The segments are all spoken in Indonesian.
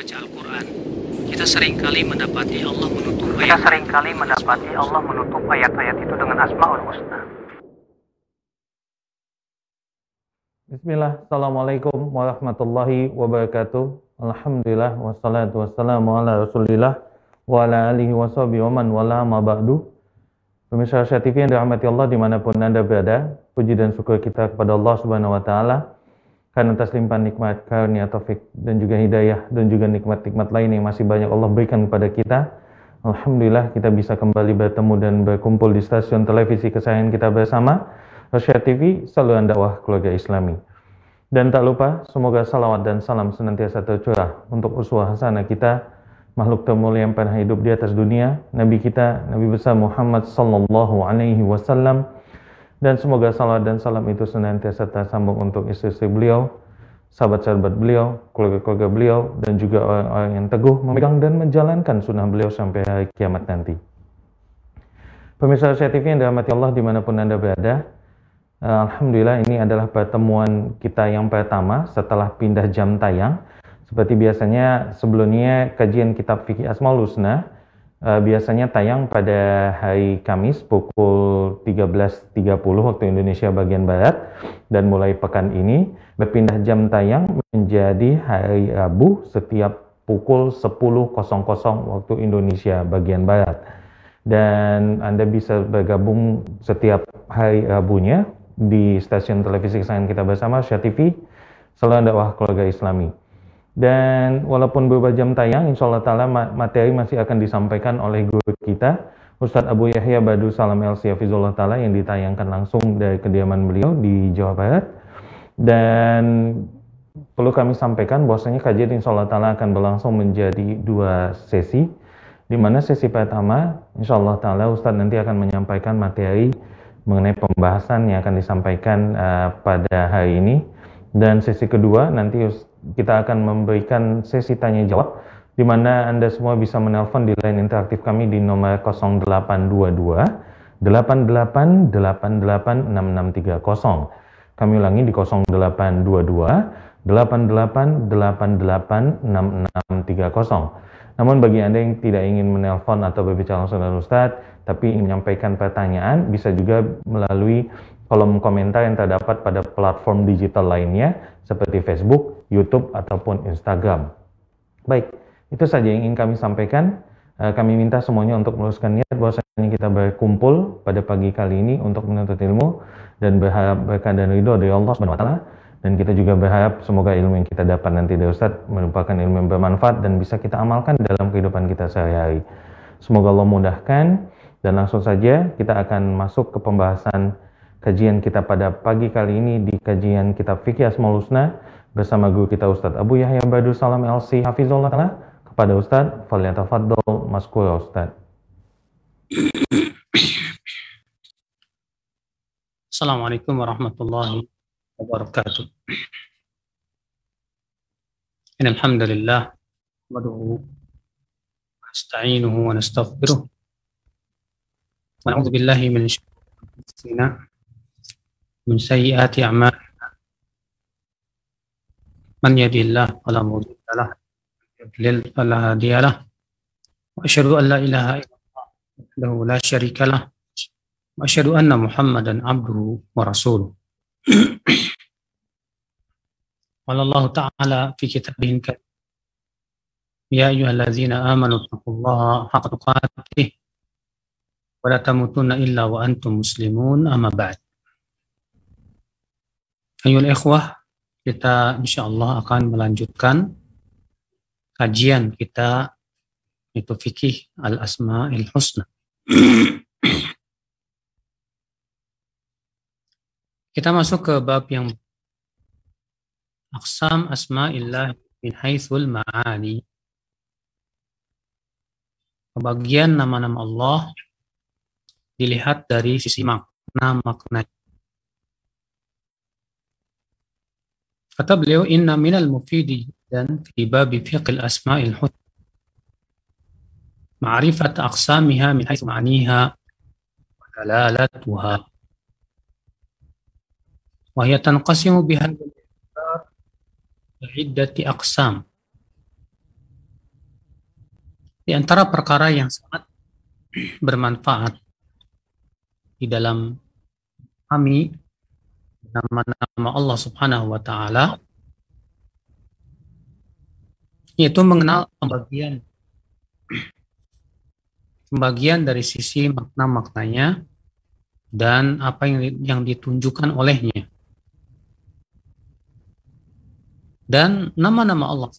membaca Al-Quran, kita sering kali mendapati Allah menutup Kita ayat sering kali mendapati Allah menutup ayat-ayat itu dengan Asmaul Husna. Bismillah, Assalamualaikum warahmatullahi wabarakatuh. Alhamdulillah, wassalatu wassalamu ala rasulillah wa ala alihi wa sahbihi wa man wala ma ba'du. Pemirsa TV yang dirahmati Allah di mana pun Anda berada, puji dan syukur kita kepada Allah Subhanahu wa Ta'ala karena atas limpahan nikmat, karunia, taufik, dan juga hidayah, dan juga nikmat-nikmat lain yang masih banyak Allah berikan kepada kita. Alhamdulillah kita bisa kembali bertemu dan berkumpul di stasiun televisi kesayangan kita bersama, Asia TV, saluran dakwah keluarga Islami. Dan tak lupa, semoga salawat dan salam senantiasa tercurah untuk uswah hasanah kita, makhluk termulia yang pernah hidup di atas dunia, Nabi kita, Nabi besar Muhammad sallallahu alaihi wasallam, dan semoga salawat dan salam itu senantiasa tersambung untuk istri-istri beliau, sahabat-sahabat beliau, keluarga-keluarga beliau, dan juga orang-orang yang teguh memegang dan menjalankan sunnah beliau sampai hari kiamat nanti. Pemirsa Asia TV yang dirahmati Allah di mana pun Anda berada, Eh, Alhamdulillah ini adalah pertemuan kita yang pertama setelah pindah jam tayang. Seperti biasanya sebelumnya kajian kitab fikih Asmaul Husna uh, biasanya tayang pada hari Kamis pukul 13.30 waktu Indonesia bagian Barat dan mulai pekan ini berpindah jam tayang menjadi hari Rabu setiap pukul 10.00 waktu Indonesia bagian Barat. Dan Anda bisa bergabung setiap hari Rabunya di stasiun televisi kesayangan kita bersama, Syah TV, selalu dakwah keluarga Islami. Dan walaupun beberapa jam tayang, insya Allah ta'ala materi masih akan disampaikan oleh guru kita, Ustadz Abu Yahya Badu Salam El Siyafizullah Ta'ala yang ditayangkan langsung dari kediaman beliau di Jawa Barat. Dan perlu kami sampaikan bahwasanya kajian insya Allah Ta'ala akan berlangsung menjadi dua sesi, di mana sesi pertama, insya Allah Ta'ala Ustadz nanti akan menyampaikan materi mengenai pembahasan yang akan disampaikan uh, pada hari ini. Dan sesi kedua nanti kita akan memberikan sesi tanya jawab di mana Anda semua bisa menelpon di line interaktif kami di nomor 0822 88 88 6630. Kami ulangi di 0822 88 88 6630. Namun bagi Anda yang tidak ingin menelpon atau berbicara langsung dengan Ustadz, tapi ingin menyampaikan pertanyaan bisa juga melalui kolom komentar yang terdapat pada platform digital lainnya seperti Facebook, YouTube, ataupun Instagram. Baik, itu saja yang ingin kami sampaikan. Eh, kami minta semuanya untuk meluruskan niat bahwasanya kita berkumpul pada pagi kali ini untuk menuntut ilmu dan berharap berkah dan ridho dari Allah Subhanahu wa taala dan kita juga berharap semoga ilmu yang kita dapat nanti dari Ustaz merupakan ilmu yang bermanfaat dan bisa kita amalkan dalam kehidupan kita sehari-hari. Semoga Allah mudahkan dan langsung saja kita akan masuk ke pembahasan kajian kita pada pagi kali ini di kajian kitab Fikih Asmaul Husna bersama guru kita Ustadz Abu Yahya Badu Salam LC Hafizullah Ta'ala kepada Ustadz Falyatafaddal Maskura Ustadz Assalamualaikum warahmatullahi wabarakatuh. Innal hamdalillah nahmaduhu wa nasta'inuhu wa nastaghfiruh ونعوذ بالله من شرور أنفسنا من سيئات أعمالنا من يهد الله فلا مضل له يضلل فلا هادي له وأشهد أن لا إله إلا الله وحده لا شريك له وأشهد أن محمدا عبده ورسوله قال الله تعالى في كتابه الكريم يا أيها الذين آمنوا اتقوا الله حق تقاته ولا تموتن إلا وأنتم مسلمون أما بعد Ayol ikhwah, kita insya Allah akan melanjutkan kajian kita itu fikih al-asma'il husna. kita masuk ke bab yang aqsam asma'illah min haithul ma'ani. Pembagian nama-nama Allah dilihat dari sisi makna makna. Kata beliau, inna minal mufidi dan fi babi fiqil asma'il husna ma'rifat aqsamiha min haitsu ma'niha wa dalalatuha. Wa hiya tanqasimu biha aqsam. Di antara perkara yang sangat bermanfaat di dalam kami nama-nama Allah Subhanahu wa taala yaitu mengenal pembagian pembagian dari sisi makna-maknanya dan apa yang yang ditunjukkan olehnya. Dan nama-nama Allah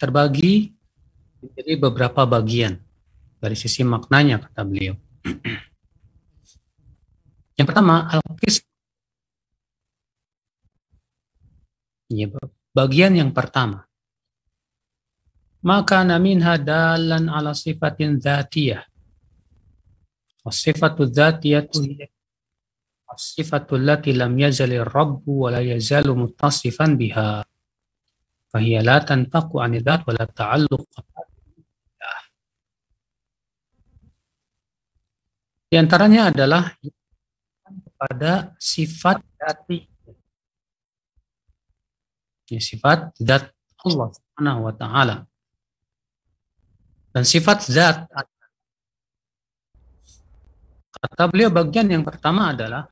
terbagi menjadi beberapa bagian dari sisi maknanya kata beliau. Yang pertama al-qism. Ya, bagian yang pertama maka minha dalan ala sifatin dzatiyah. Sifatu dzatiyatu sifatu allati lam yazal ar-rabb wa la yazalu muttasifan biha. Fahiya la tanfaqu an dzat wa la ta'alluq Di antaranya adalah pada sifat dati. Ya, sifat zat Allah Subhanahu wa taala. Dan sifat zat kata beliau bagian yang pertama adalah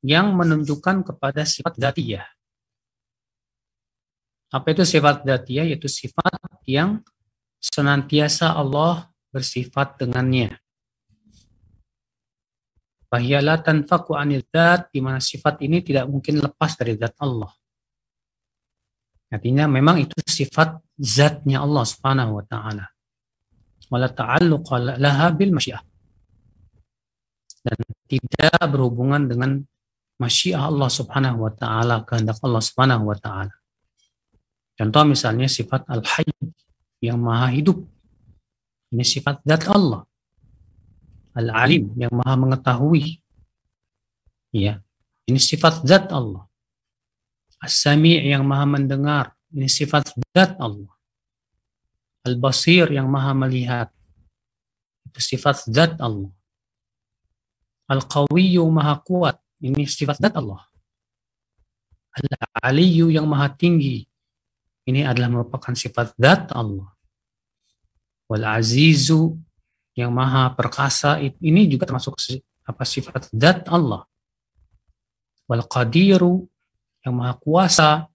yang menunjukkan kepada sifat zatiyah. Apa itu sifat zatiyah? Yaitu sifat yang senantiasa Allah bersifat dengannya. Bahyalah tanfaku anil zat, di mana sifat ini tidak mungkin lepas dari zat Allah. Artinya memang itu sifat zatnya Allah Subhanahu wa taala. Wala ta'alluqa laha bil masyiah. Dan tidak berhubungan dengan masyiah Allah Subhanahu wa taala, kehendak Allah Subhanahu wa taala. Contoh misalnya sifat al-hayy yang maha hidup. Ini sifat zat Allah. Al-alim yang maha mengetahui. Ya, ini sifat zat Allah. As-Sami' yang maha mendengar. Ini sifat zat Allah. Al-Basir yang maha melihat. Itu sifat zat Allah. Al-Qawiyyu maha kuat. Ini sifat zat Allah. Al-Aliyyu yang maha tinggi. Ini adalah merupakan sifat zat Allah. Wal-Azizu yang maha perkasa. Ini juga termasuk apa sifat zat Allah. Wal-Qadiru yang maha kuasa.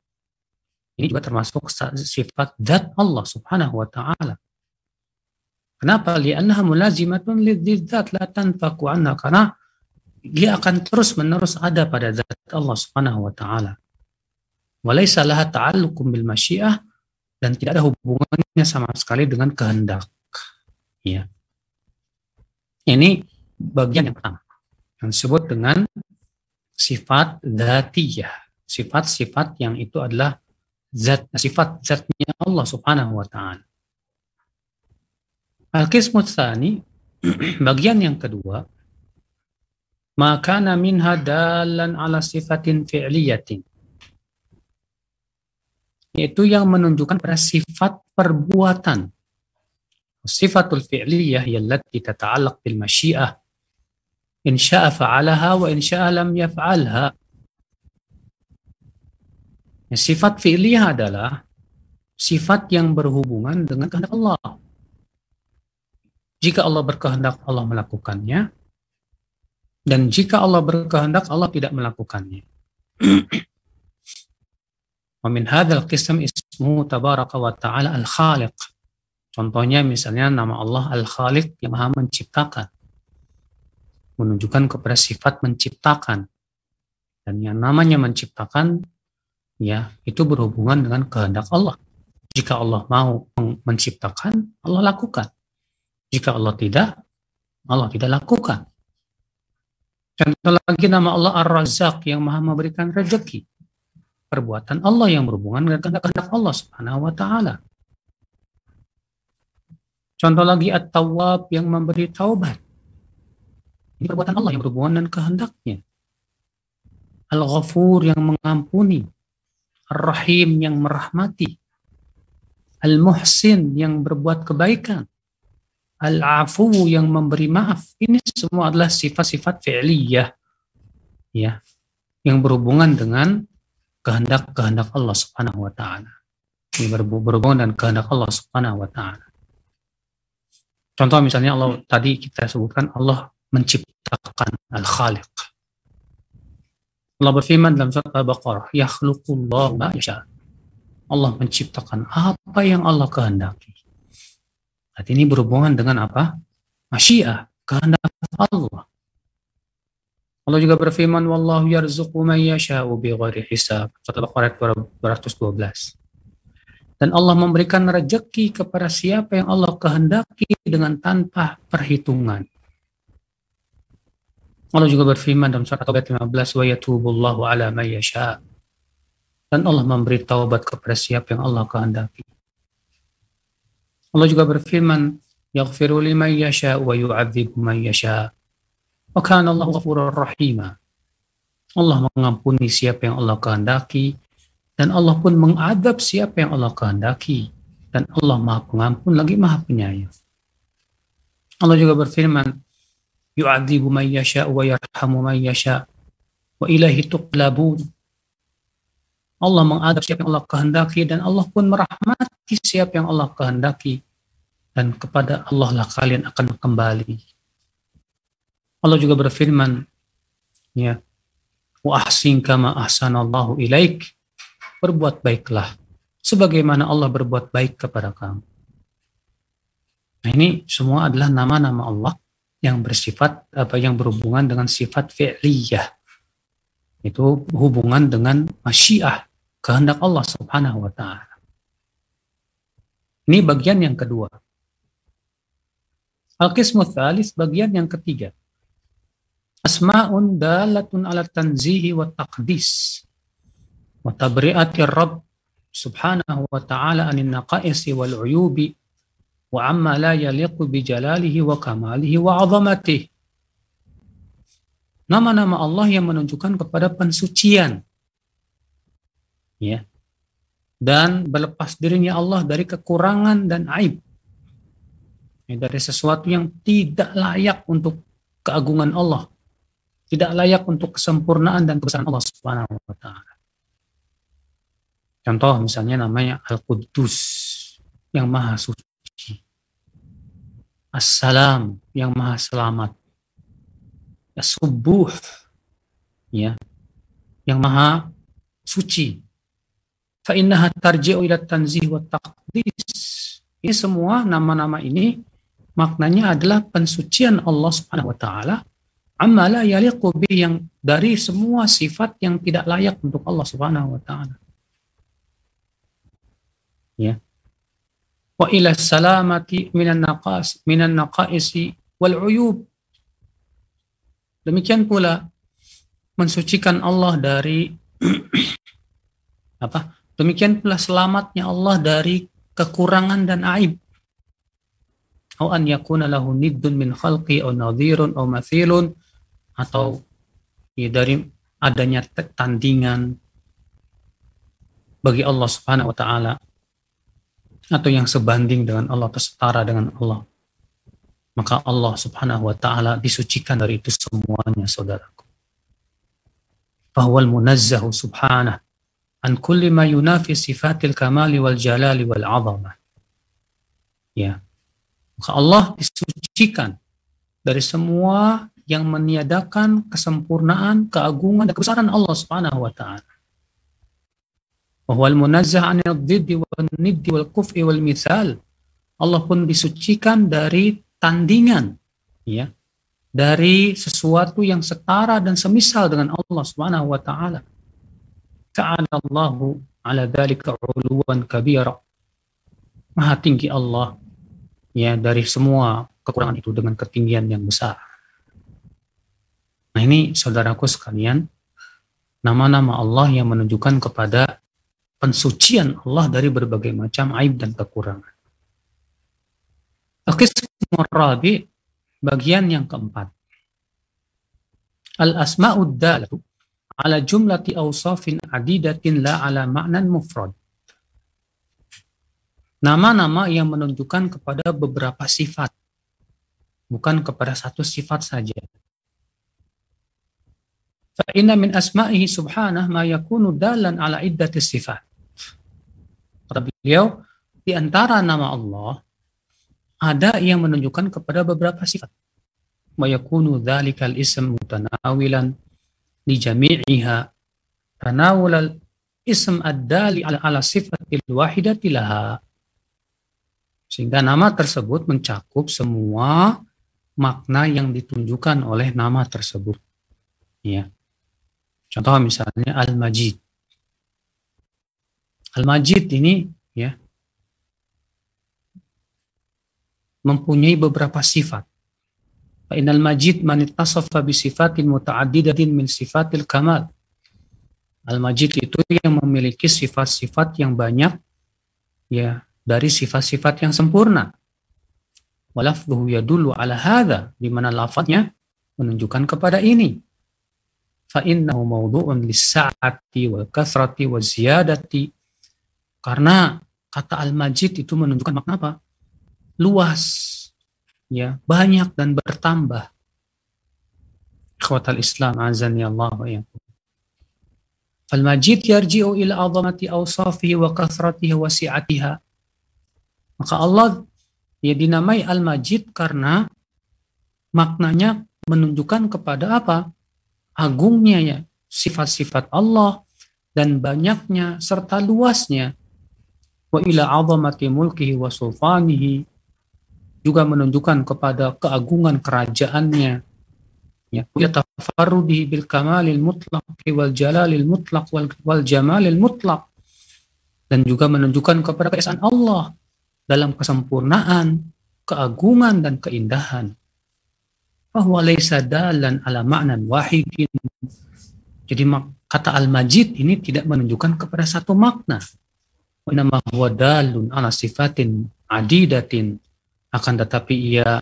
Ini juga termasuk sifat zat Allah subhanahu wa ta'ala. Kenapa? Liannaha mulazimatun lidzat la tanfaku anha. Karena dia akan terus menerus ada pada zat Allah subhanahu wa ta'ala. Walaysa laha ta'allukum bil masyiah dan tidak ada hubungannya sama sekali dengan kehendak. Ya. Ini bagian yang pertama yang disebut dengan sifat dzatiyah sifat-sifat yang itu adalah zat sifat zatnya Allah Subhanahu wa taala. Al-qismu tsani bagian yang kedua maka minha dalan ala sifatin fi'liyatin yaitu yang menunjukkan pada sifat perbuatan. Yallati tata'allaq bil masyiah. In sya'a fa'alaha wa in sya'a lam yaf'alha. Ya, sifat fi'liyah adalah sifat yang berhubungan dengan kehendak Allah. Jika Allah berkehendak, Allah melakukannya. Dan jika Allah berkehendak, Allah tidak melakukannya. Hadal qism ismu tabaraka wa ta'ala al-khaliq. Contohnya misalnya nama Allah al-khaliq yang maha menciptakan. Menunjukkan kepada sifat menciptakan. Dan yang namanya menciptakan ya itu berhubungan dengan kehendak Allah. Jika Allah mau menciptakan, Allah lakukan. Jika Allah tidak, Allah tidak lakukan. Contoh lagi nama Allah Ar-Razzaq yang maha memberikan rezeki. Perbuatan Allah yang berhubungan dengan kehendak Allah subhanahu wa ta'ala. Contoh lagi At-Tawwab yang memberi taubat. Ini perbuatan Allah yang berhubungan dengan kehendaknya. Al-Ghafur yang mengampuni. Ar-Rahim yang merahmati, Al-Muhsin yang berbuat kebaikan, Al-Afu yang memberi maaf. Ini semua adalah sifat-sifat fi'liyah ya, yang berhubungan dengan kehendak-kehendak Allah Subhanahu wa taala. ini berhubungan dengan kehendak Allah Subhanahu wa taala. Contoh misalnya Allah tadi kita sebutkan Allah menciptakan Al-Khaliq. Allah berfirman dalam surat Al-Baqarah, "Yakhluqullahu ma yasha." Allah menciptakan apa yang Allah kehendaki. Arti ini berhubungan dengan apa? Masyiah, kehendak Allah. Allah juga berfirman, Wallahu yarzuqu man yasha'u bighairi hisab. Surat Al-Baqarah 212. Dan Allah memberikan rezeki kepada siapa yang Allah kehendaki dengan tanpa perhitungan. Allah juga berfirman dalam surat At-Taubah 15, Wa yatubullahu ala man yasha' Dan Allah memberi taubat kepada siapa yang Allah kehendaki. Allah juga berfirman, Yaghfiru liman yasha' wa yu'adzibu man yasha' Wa kana Allah ghafurur rahima. Allah mengampuni siapa yang Allah kehendaki dan Allah pun mengadab siapa yang Allah kehendaki dan Allah Maha Pengampun lagi Maha Penyayang. Allah juga berfirman, yu'adzibu man yasha wa yarhamu man yasha wa ilahi tuqlabun. Allah mengadab siapa yang Allah kehendaki dan Allah pun merahmati siapa yang Allah kehendaki dan kepada Allah lah kalian akan kembali. Allah juga berfirman, ya, wa ahsin kama ahsanallahu ilaik. Berbuat baiklah sebagaimana Allah berbuat baik kepada kamu. Nah, ini semua adalah nama-nama Allah yang bersifat apa yang berhubungan dengan sifat fi'liyah. Itu hubungan dengan masyiah, kehendak Allah Subhanahu wa taala. Ini bagian yang kedua. Al-Qismu bagian yang ketiga asma'un dalatun ala tanzihi wa taqdis wa tabri'ati rabb subhanahu wa ta'ala anin naqaisi wal uyubi wa amma la nama-nama Allah yang menunjukkan kepada pensucian. Ya. Dan berlepas dirinya Allah dari kekurangan dan aib. Ya, dari sesuatu yang tidak layak untuk keagungan Allah. Tidak layak untuk kesempurnaan dan kebesaran Allah Subhanahu wa taala. Contoh misalnya namanya Al-Quddus yang maha suci. Assalam yang maha selamat. As-Subuh ya yang maha suci. Fa innaha tarji'u ila tanzih wa taqdis. Ini semua nama-nama ini maknanya adalah pensucian Allah Subhanahu wa taala amala yaliqu yang dari semua sifat yang tidak layak untuk Allah Subhanahu wa taala. Ya. Wa ila salamati minan naqas minan naqaisi wal uyub. Demikian pula mensucikan Allah dari apa? Demikian pula selamatnya Allah dari kekurangan dan aib. Au an yakuna lahu niddun min khalqi au nadhirun au mathilun atau ya dari adanya tandingan bagi Allah Subhanahu wa taala atau yang sebanding dengan Allah atau setara dengan Allah maka Allah Subhanahu wa taala disucikan dari itu semuanya saudaraku. Fahwal munazzahu subhanahu an kulli ma yunafi sifatil kamali wal jalali wal azamah ya. Maka Allah disucikan dari semua yang meniadakan kesempurnaan, keagungan dan kebesaran Allah Subhanahu wa taala. Wa munazzah 'anil dhiddi wal niddi wal kuf'i wal mithal. Allah pun disucikan dari tandingan ya dari sesuatu yang setara dan semisal dengan Allah Subhanahu wa taala. Ta'ala Allahu ala dzalika 'uluwan kabira. Maha tinggi Allah ya dari semua kekurangan itu dengan ketinggian yang besar. Nah ini saudaraku sekalian, nama-nama Allah yang menunjukkan kepada pensucian Allah dari berbagai macam aib dan kekurangan. Al-Qismu Rabi, bagian yang keempat. Al-asma'ud dalatu ala jumlati awsafin adidatin la ala ma'nan mufrad. Nama-nama yang menunjukkan kepada beberapa sifat, bukan kepada satu sifat saja. Fa'inna min asma'ihi subhanah ma yakunu dalan ala iddati sifat. Kata beliau, di antara nama Allah ada yang menunjukkan kepada beberapa sifat. Wa yakunu dhalikal ism mutanawilan li jami'iha tanawul ism ad-dali ala, ala sifatil wahidati laha. Sehingga nama tersebut mencakup semua makna yang ditunjukkan oleh nama tersebut. Ya. Contoh misalnya Al-Majid. Al-Majid ini ya mempunyai beberapa sifat. Fa'inal majid man ittasafa bi sifatin muta'addidatin min sifatil kamal. Al-Majid itu yang memiliki sifat-sifat yang banyak ya dari sifat-sifat yang sempurna. Walafduhu yadullu ala hadha di mana lafadznya menunjukkan kepada ini. Lis-sa'ati wal kathrati wa ziyadati. Karena kata al-majid itu menunjukkan makna apa? Luas, ya, banyak dan bertambah. Ikhwatal Islam azani Allah wa Al-Majid yarji'u ila azamati awsafihi wa kathratihi wa si'atiha. Maka Allah ya dinamai Al-Majid karena maknanya menunjukkan kepada apa? Agungnya ya sifat-sifat Allah dan banyaknya serta luasnya. Wa ila azamati mulkihi wa sultanihi juga menunjukkan kepada keagungan kerajaannya ya yatafarrudi bil kamalil mutlaq wal jalalil mutlaq wal, wal jamalil mutlaq dan juga menunjukkan kepada keesaan Allah dalam kesempurnaan, keagungan dan keindahan. Bahwa laisa dalan ala ma'nan wahidin. Jadi kata al-majid ini tidak menunjukkan kepada satu makna. Nama huwa dalun ala sifatin adidatin akan tetapi ia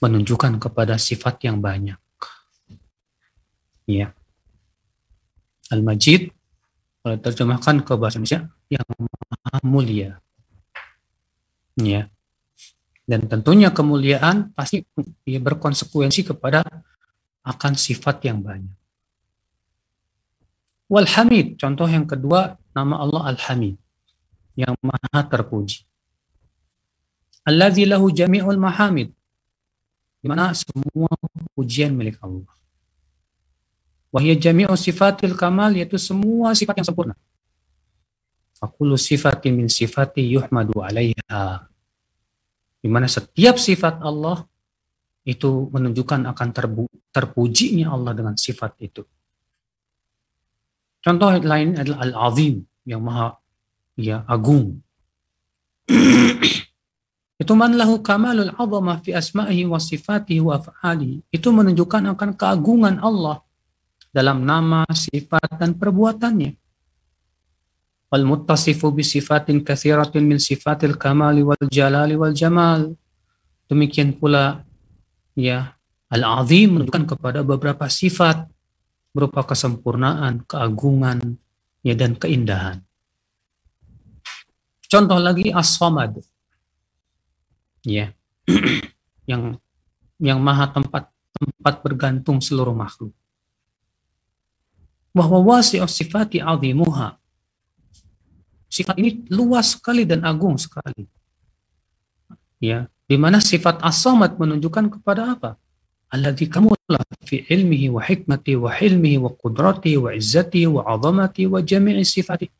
menunjukkan kepada sifat yang banyak. Ya. Al-Majid kalau terjemahkan ke bahasa Indonesia yang maha mulia. Ya. Dan tentunya kemuliaan pasti ya, berkonsekuensi kepada akan sifat yang banyak. Wal-Hamid, contoh yang kedua nama Allah Al-Hamid yang maha terpuji. Alladzi lahu jami'ul mahamid. Di mana semua pujian milik Allah. Wahya jami'u sifatil kamal yaitu semua sifat yang sempurna. Fakulu sifatin min sifati yuhmadu alaiha. Di mana setiap sifat Allah itu menunjukkan akan terbu, terpujinya Allah dengan sifat itu. Contoh lain adalah Al-Azim yang maha ya agung. itu man lahu kamalul azama fi asma'ihi wa sifatihi wa af'alihi. Itu menunjukkan akan keagungan Allah dalam nama, sifat, dan perbuatannya. Kathiratin min sifatil kamali wal jalali wal jamal. Demikian pula ya al-azim menunjukkan kepada beberapa sifat berupa kesempurnaan, keagungan, ya dan keindahan. Contoh lagi as-samad. Ya. yang yang maha tempat tempat bergantung seluruh makhluk bahwa wasi'us sifati azimuha. Sifat ini luas sekali dan agung sekali. Ya, di mana sifat as-samad menunjukkan kepada apa? Alladzi kamula fi ilmihi wa hikmati wa hilmihi wa qudrati wa izzati wa azamati wa jami'i sifati.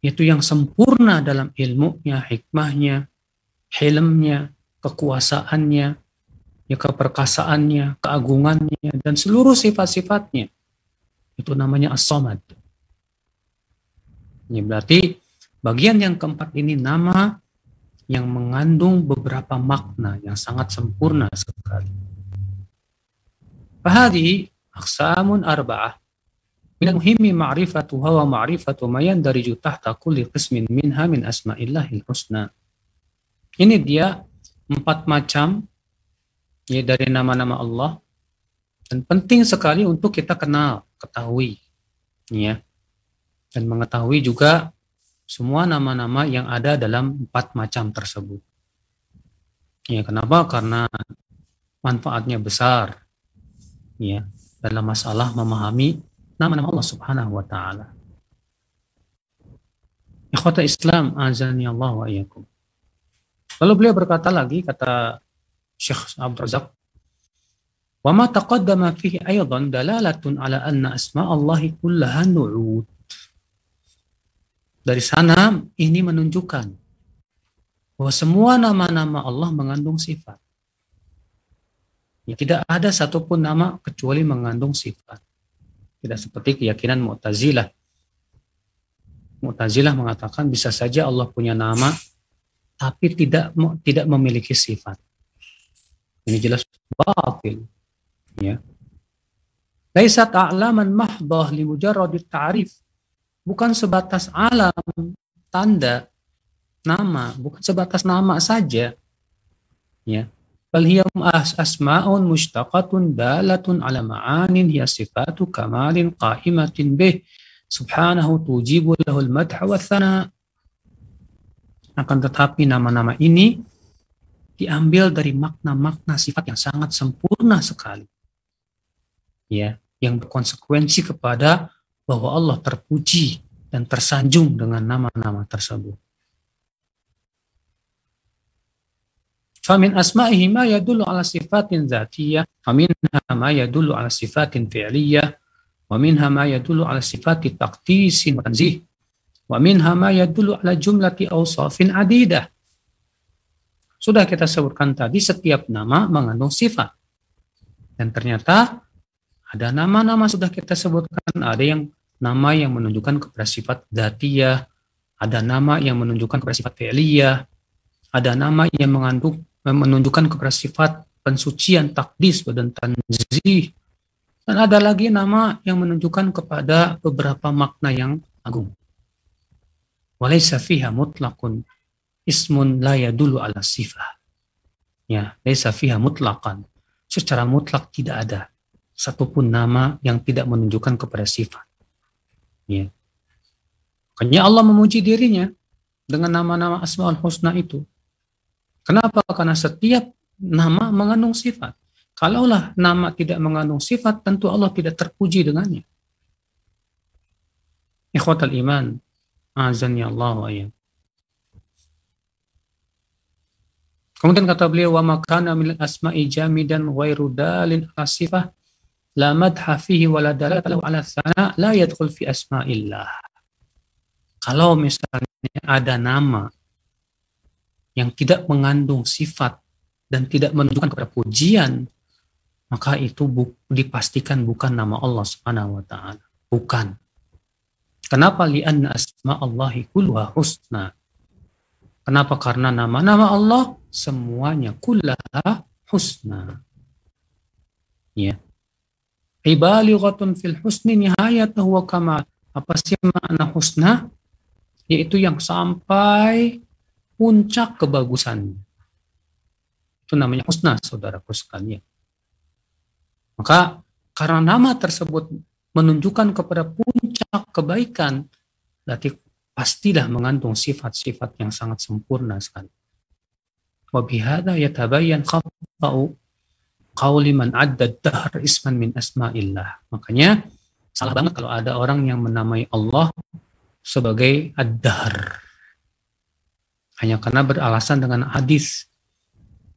Itu yang sempurna dalam ilmunya, hikmahnya, hilmnya, kekuasaannya, ya keperkasaannya, keagungannya, dan seluruh sifat-sifatnya. Itu namanya as-somad. Ini berarti bagian yang keempat ini nama yang mengandung beberapa makna yang sangat sempurna sekali. Fahadi aksamun arba'ah. Min muhimmi ma'rifatu wa ma'rifatu ma yandariju tahta kulli qismin minha min asma'illahil husna. Ini dia empat macam ya dari nama-nama Allah dan penting sekali untuk kita kenal, ketahui. Ya. Dan mengetahui juga semua nama-nama yang ada dalam empat macam tersebut. Ya, kenapa? Karena manfaatnya besar. Ya, dalam masalah memahami nama-nama Allah Subhanahu wa taala. Ikhwata Islam azani Allah wa iyyakum. Lalu beliau berkata lagi kata Syekh Abdul Razak ma taqaddama fihi aydan dalalatun ala anna asma Allah kullaha nu'ud. Dari sana ini menunjukkan bahwa semua nama-nama Allah mengandung sifat. Ya, tidak ada satupun nama kecuali mengandung sifat. Tidak seperti keyakinan Mu'tazilah. Mu'tazilah mengatakan bisa saja Allah punya nama tapi tidak tidak memiliki sifat. Ini jelas batil. Ya. Laisat a'laman mahdah li mujarradit ta'rif. Bukan sebatas alam, tanda, nama, bukan sebatas nama saja. Ya. Bal hiya asma'un mushtaqatun dalatun ala ma'anin hiya sifatu kamalin qa'imatin bih subhanahu tujibu lahul madha wa thana. Akan tetapi nama-nama ini diambil dari makna-makna sifat yang sangat sempurna sekali ya yang berkonsekuensi kepada bahwa Allah terpuji dan tersanjung dengan nama-nama tersebut. Famin asma'ihi ma yadullu ala sifatin zatiyah, faminha ma yadullu ala sifatin fi'liyah, wa minha ma yadullu ala sifati taqtisin wa tanzih, wa minha ma yadullu ala jumlati awsafin adidah. Sudah kita sebutkan tadi setiap nama mengandung sifat. Dan ternyata ada nama-nama sudah kita sebutkan, ada yang nama yang menunjukkan kepada sifat datiyah, ada nama yang menunjukkan kepada sifat fi'liyah, ada nama yang mengandung menunjukkan kepada sifat pensucian takdis dan tanzih. Dan ada lagi nama yang menunjukkan kepada beberapa makna yang agung. Walaysa fiha mutlaqun ismun la yadulu ala sifah. Ya, laisa fiha mutlaqan. Secara mutlak tidak ada satupun nama yang tidak menunjukkan kepada sifat. Ya. Makanya Allah memuji dirinya dengan nama-nama Asmaul Husna itu. Kenapa? Karena setiap nama mengandung sifat. Kalaulah nama tidak mengandung sifat, tentu Allah tidak terpuji dengannya. Ikhwatal iman, azan ya Allah wa ya. Kemudian kata beliau, wa makana min asma'i jamidan ghairu dalin asifah la madha fihi wa la dalalata ala sana la yadkhul fi asma'illah. Kalau misalnya ada nama yang tidak mengandung sifat dan tidak menunjukkan kepada pujian, maka itu bu dipastikan bukan nama Allah Subhanahu wa taala. Bukan. Kenapa li'anna asma Allahi kulluha husna. Kenapa? Karena nama-nama Allah semuanya kullaha husna. Ya ibalighatun fil husni nihayatahu wa kamal. Apa sih makna husna? Yaitu yang sampai puncak kebagusan. Itu namanya husna, saudaraku sekalian. Maka karena nama tersebut menunjukkan kepada puncak kebaikan, berarti pastilah mengandung sifat-sifat yang sangat sempurna sekali. Wabihada yatabayyan khata'u qauli man adda dahr isman min asma'illah. Makanya salah banget kalau ada orang yang menamai Allah sebagai ad-dahr. Hanya karena beralasan dengan hadis.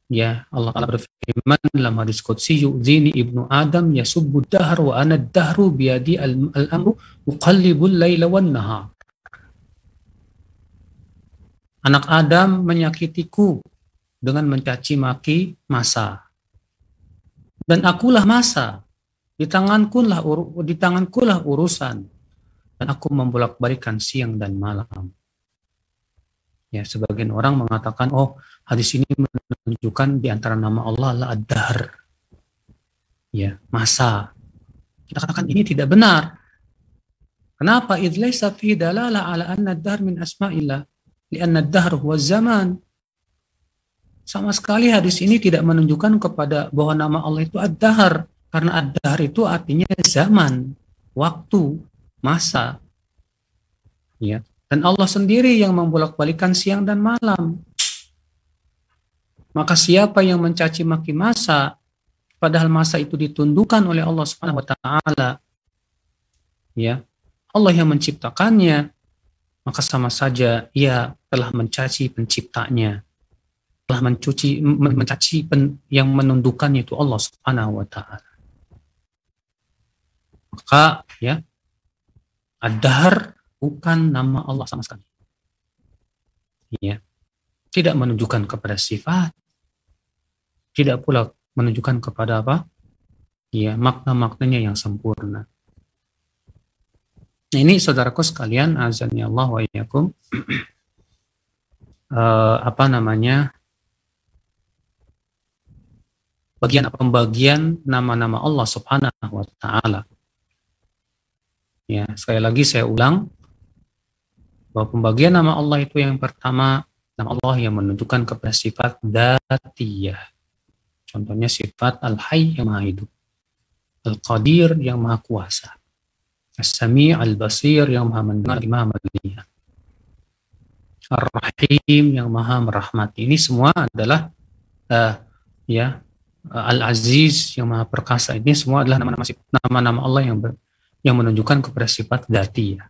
Ya, Allah Ta'ala berfirman dalam hadis Qudsi, yu'zini ibnu Adam yasubbu dahr wa ana dahru biyadi al-amru uqallibul layla wan nahar. Anak Adam menyakitiku dengan mencaci maki masa dan akulah masa di tanganku lah di tanganku lah urusan dan aku membolak-balikan siang dan malam. Ya, sebagian orang mengatakan, oh hadis ini menunjukkan di antara nama Allah adalah ad-dahr. Ya, masa. Kita katakan ini tidak benar. Kenapa? Idh laysa fi dalalah ala anna ad-dahr min asma'illah. Lianna ad-dahr huwa zaman. Sama sekali hadis ini tidak menunjukkan kepada bahwa nama Allah itu ad-dahar. Karena ad-dahar itu artinya zaman, waktu, masa. Ya. Dan Allah sendiri yang membolak-balikan siang dan malam. Maka siapa yang mencaci maki masa, padahal masa itu ditundukkan oleh Allah Subhanahu wa taala. Ya. Allah yang menciptakannya, maka sama saja ia telah mencaci penciptanya, telah mencuci mencaci pen, yang menundukkannya itu Allah Subhanahu wa taala. Maka ya Ad-Dahr bukan nama Allah sama sekali. Ya. Tidak menunjukkan kepada sifat, tidak pula menunjukkan kepada apa? Ya, makna-maknanya yang sempurna. Nah, ini saudaraku sekalian, azannya Allah wa iyyakum. uh, apa namanya? Bagian pembagian nama-nama Allah Subhanahu wa taala. Ya, sekali lagi saya ulang bahwa pembagian nama Allah itu yang pertama nama Allah yang menunjukkan kepada sifat datiyah. Contohnya sifat Al-Hayy yang maha hidup. Al-Qadir yang maha kuasa. As-Sami' Al-Basir yang maha mendengar, maha melihat. Ar-Rahim yang maha merahmati. Ini semua adalah uh, ya Al-Aziz yang maha perkasa. Ini semua adalah nama-nama nama-nama Allah yang ber, yang menunjukkan kepada sifat ya.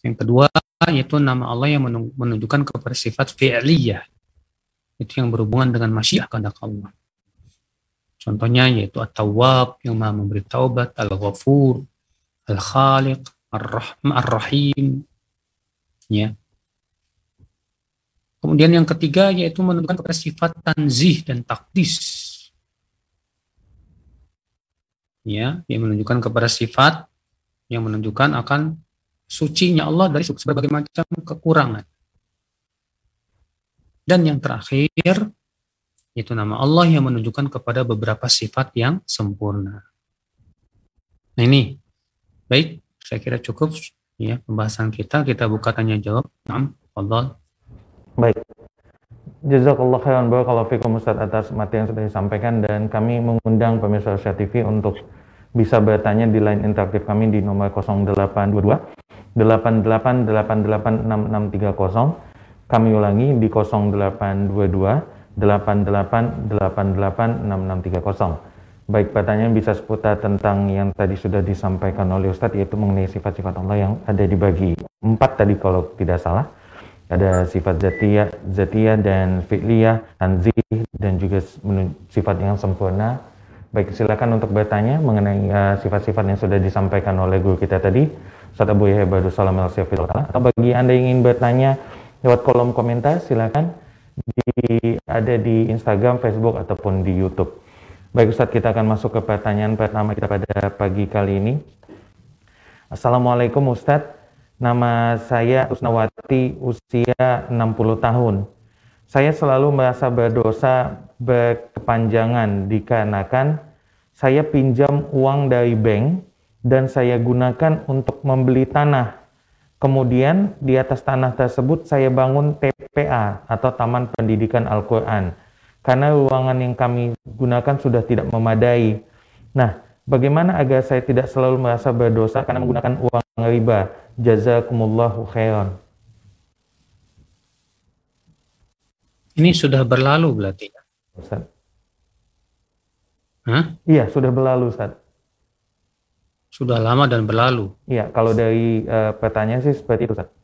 Yang kedua yaitu nama Allah yang menunjukkan kepada sifat fi'liyah. Itu yang berhubungan dengan masyiah kehendak Allah. Contohnya yaitu At-Tawwab yang maha memberi taubat, Al-Ghafur, Al-Khaliq, Ar-Rahim. Ya. Kemudian yang ketiga yaitu menunjukkan kepada sifat tanzih dan takdis ya yang menunjukkan kepada sifat yang menunjukkan akan sucinya Allah dari berbagai macam kekurangan. Dan yang terakhir itu nama Allah yang menunjukkan kepada beberapa sifat yang sempurna. Nah ini baik, saya kira cukup ya pembahasan kita. Kita buka tanya jawab. Nah, Allah. Baik. Jazakallah khairan barakallahu fikum Ustaz atas materi yang sudah disampaikan dan kami mengundang pemirsa Asia TV untuk bisa bertanya di line interaktif kami di nomor 0822 88886630. Kami ulangi di 0822 88886630. Baik pertanyaan bisa seputar tentang yang tadi sudah disampaikan oleh Ustadz yaitu mengenai sifat-sifat Allah yang ada dibagi empat tadi kalau tidak salah ada sifat zatia, zatia dan fi'liyah, tanzih dan juga sifat yang sempurna. Baik, silakan untuk bertanya mengenai uh, sifat-sifat uh, yang sudah disampaikan oleh guru kita tadi, Ustaz Abu Yahya Salam Atau bagi Anda yang ingin bertanya lewat kolom komentar, silakan di, ada di Instagram, Facebook, ataupun di YouTube. Baik Ustaz, kita akan masuk ke pertanyaan pertama kita pada pagi kali ini. Assalamualaikum Ustadz, Nama saya Usnawati, usia 60 tahun. Saya selalu merasa berdosa berkepanjangan dikarenakan saya pinjam uang dari bank dan saya gunakan untuk membeli tanah. Kemudian di atas tanah tersebut saya bangun TPA atau Taman Pendidikan Al-Quran. Karena ruangan yang kami gunakan sudah tidak memadai. Nah, Bagaimana agar saya tidak selalu merasa berdosa karena menggunakan uang riba? Jazakumullahu khairan. Ini sudah berlalu berarti ya? Ustaz. Hah? Iya, sudah berlalu, Ustaz. Sudah lama dan berlalu. Iya, kalau dari uh, pertanyaan sih seperti itu, Ustaz.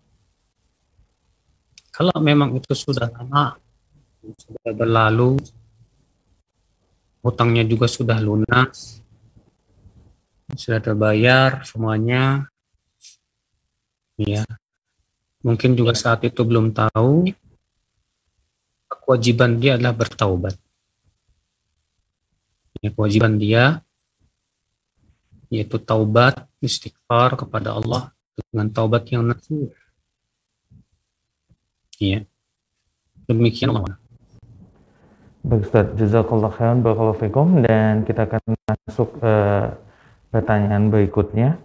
Kalau memang itu sudah lama, sudah berlalu, hutangnya juga sudah lunas, sudah terbayar semuanya ya mungkin juga saat itu belum tahu kewajiban dia adalah bertaubat. Ya, kewajiban dia yaitu taubat istighfar kepada Allah dengan taubat yang nasuh ya demikian Allah. Baik Ustaz, jazakallah khairan barakallahu fikum. Dan kita akan masuk uh, Pertanyaan berikutnya,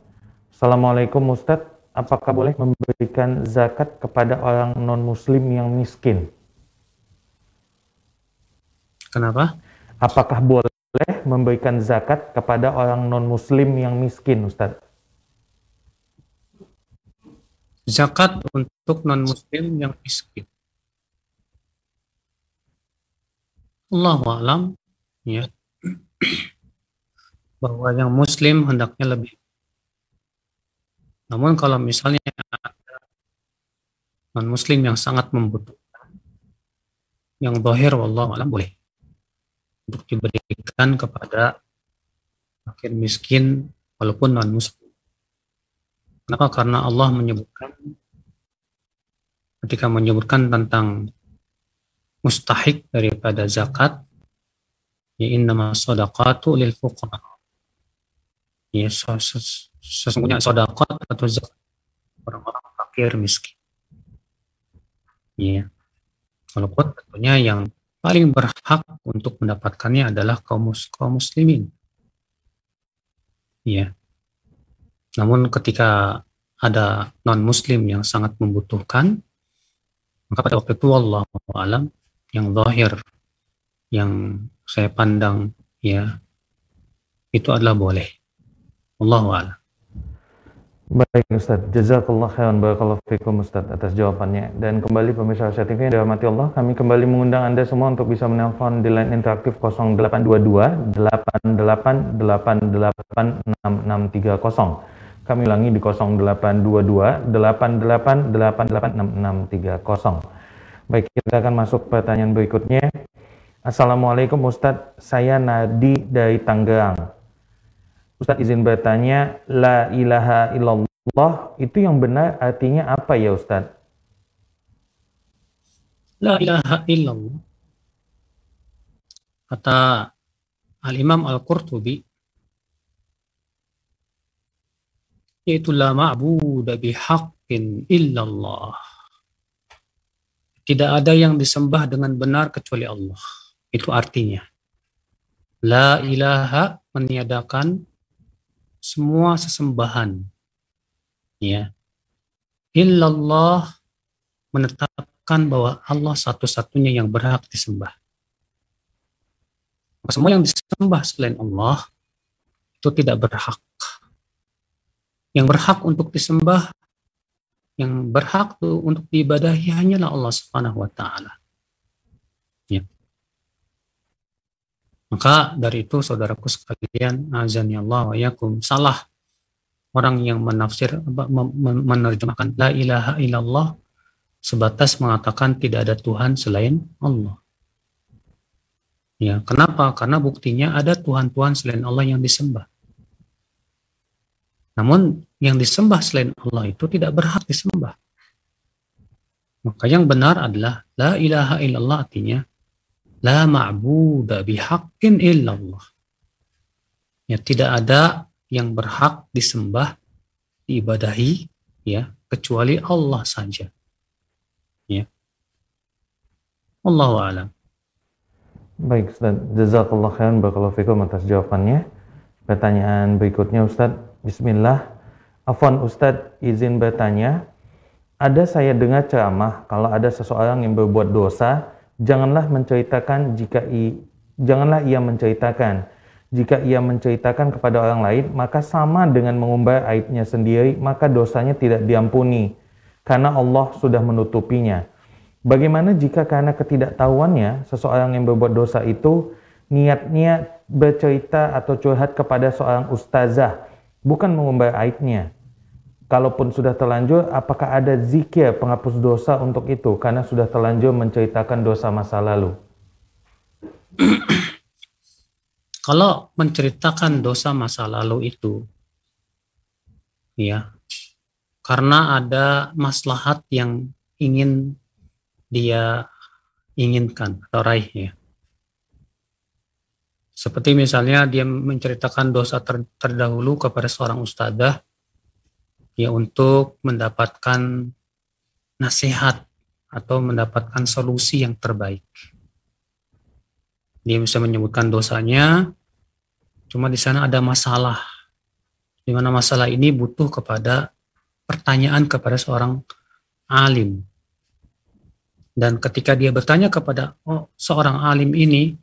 Assalamualaikum Ustadz, apakah boleh memberikan zakat kepada orang non-muslim yang miskin? Kenapa? Apakah boleh memberikan zakat kepada orang non-muslim yang miskin, Ustadz? Zakat untuk non-muslim yang miskin. Allah alam, ya bahwa yang muslim hendaknya lebih. Namun kalau misalnya non muslim yang sangat membutuhkan yang dohir wallah alam boleh. Untuk diberikan kepada fakir miskin walaupun non muslim kenapa? Karena Allah menyebutkan ketika menyebutkan tentang mustahik daripada zakat ya innama sadaqatu lil fuqara. Ya sesungguhnya sedekah atau zakat orang-orang fakir miskin Ya. Walaupun tentunya yang paling berhak untuk mendapatkannya adalah kaum, kaum muslimin. Ya. Namun ketika ada non muslim yang sangat membutuhkan, maka pada waktu itu Allah alam yang zahir yang saya pandang ya itu adalah boleh. Allah alam. Baik Ustaz, jazakallah khairan barakallahu fikum Ustaz atas jawabannya. Dan kembali pemirsa Asia TV yang dirahmati Allah, kami kembali mengundang Anda semua untuk bisa menelpon di line interaktif 0822 88886630. Kami ulangi di 0822 88886630. Baik, kita akan masuk pertanyaan berikutnya. Assalamualaikum Ustadz, saya Nadi dari Tangerang. Ustaz izin bertanya, la ilaha illallah itu yang benar artinya apa ya Ustaz? La ilaha illallah. Kata Al-Imam Al-Qurtubi, yaitu la ma'buda bihaqqin illallah. Tidak ada yang disembah dengan benar kecuali Allah. Itu artinya. La ilaha meniadakan semua sesembahan. Ya. Illallah menetapkan bahwa Allah satu-satunya yang berhak disembah. Semua yang disembah selain Allah itu tidak berhak. Yang berhak untuk disembah yang berhak untuk diibadahi hanyalah Allah Subhanahu wa taala ya maka dari itu saudaraku sekalian, azan Allah wa yakum, salah orang yang menafsir menerjemahkan la ilaha illallah sebatas mengatakan tidak ada Tuhan selain Allah. Ya, kenapa? Karena buktinya ada Tuhan-Tuhan selain Allah yang disembah. Namun yang disembah selain Allah itu tidak berhak disembah. Maka yang benar adalah la ilaha illallah artinya La ma'buda bihaqqin illallah. Ya, tidak ada yang berhak disembah, diibadahi, ya, kecuali Allah saja. Ya. Allahu a'lam. Baik, Ustaz. Jazakallah khairan barakallahu fikum atas jawabannya. Pertanyaan berikutnya, Ustaz. Bismillah. Afwan, Ustaz, izin bertanya. Ada saya dengar ceramah kalau ada seseorang yang berbuat dosa, janganlah menceritakan jika i, janganlah ia menceritakan. Jika ia menceritakan kepada orang lain maka sama dengan mengumbar aibnya sendiri maka dosanya tidak diampuni karena Allah sudah menutupinya. Bagaimana jika karena ketidaktahuannya seseorang yang berbuat dosa itu niatnya bercerita atau curhat kepada seorang ustazah bukan mengumbar aibnya kalaupun sudah terlanjur, apakah ada zikir penghapus dosa untuk itu karena sudah terlanjur menceritakan dosa masa lalu? Kalau menceritakan dosa masa lalu itu, ya, karena ada maslahat yang ingin dia inginkan atau raih ya. Seperti misalnya dia menceritakan dosa ter terdahulu kepada seorang ustadzah ya untuk mendapatkan nasihat atau mendapatkan solusi yang terbaik. Dia bisa menyebutkan dosanya, cuma di sana ada masalah. Di mana masalah ini butuh kepada pertanyaan kepada seorang alim. Dan ketika dia bertanya kepada oh, seorang alim ini,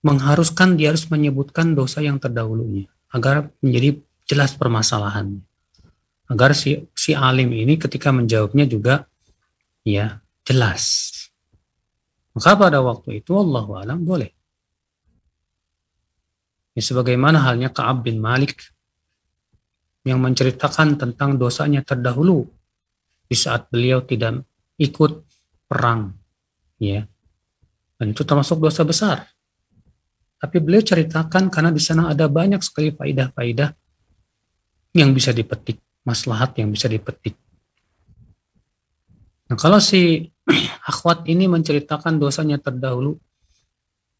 mengharuskan dia harus menyebutkan dosa yang terdahulunya agar menjadi jelas permasalahannya agar si si alim ini ketika menjawabnya juga ya jelas. Maka pada waktu itu Allah alam boleh. Ya, sebagaimana halnya Ka'ab bin Malik yang menceritakan tentang dosanya terdahulu di saat beliau tidak ikut perang, ya. Dan itu termasuk dosa besar. Tapi beliau ceritakan karena di sana ada banyak sekali faidah-faidah yang bisa dipetik, maslahat yang bisa dipetik. Nah, kalau si akhwat ini menceritakan dosanya terdahulu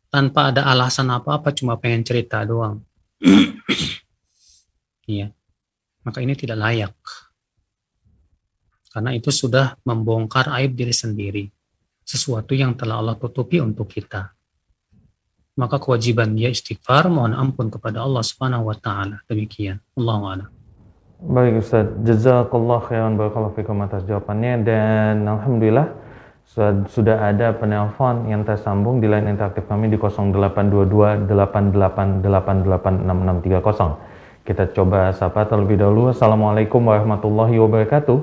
tanpa ada alasan apa-apa, cuma pengen cerita doang. Iya. Maka ini tidak layak. Karena itu sudah membongkar aib diri sendiri. Sesuatu yang telah Allah tutupi untuk kita. Maka kewajiban dia istighfar, mohon ampun kepada Allah Subhanahu wa taala. Demikian. Allahu Baik Ustaz, jazakallah khairan barakallahu fikum atas jawabannya dan alhamdulillah sudah ada penelpon yang tersambung di line interaktif kami di 0822 88886630. Kita coba sapa terlebih dahulu. Assalamualaikum warahmatullahi wabarakatuh.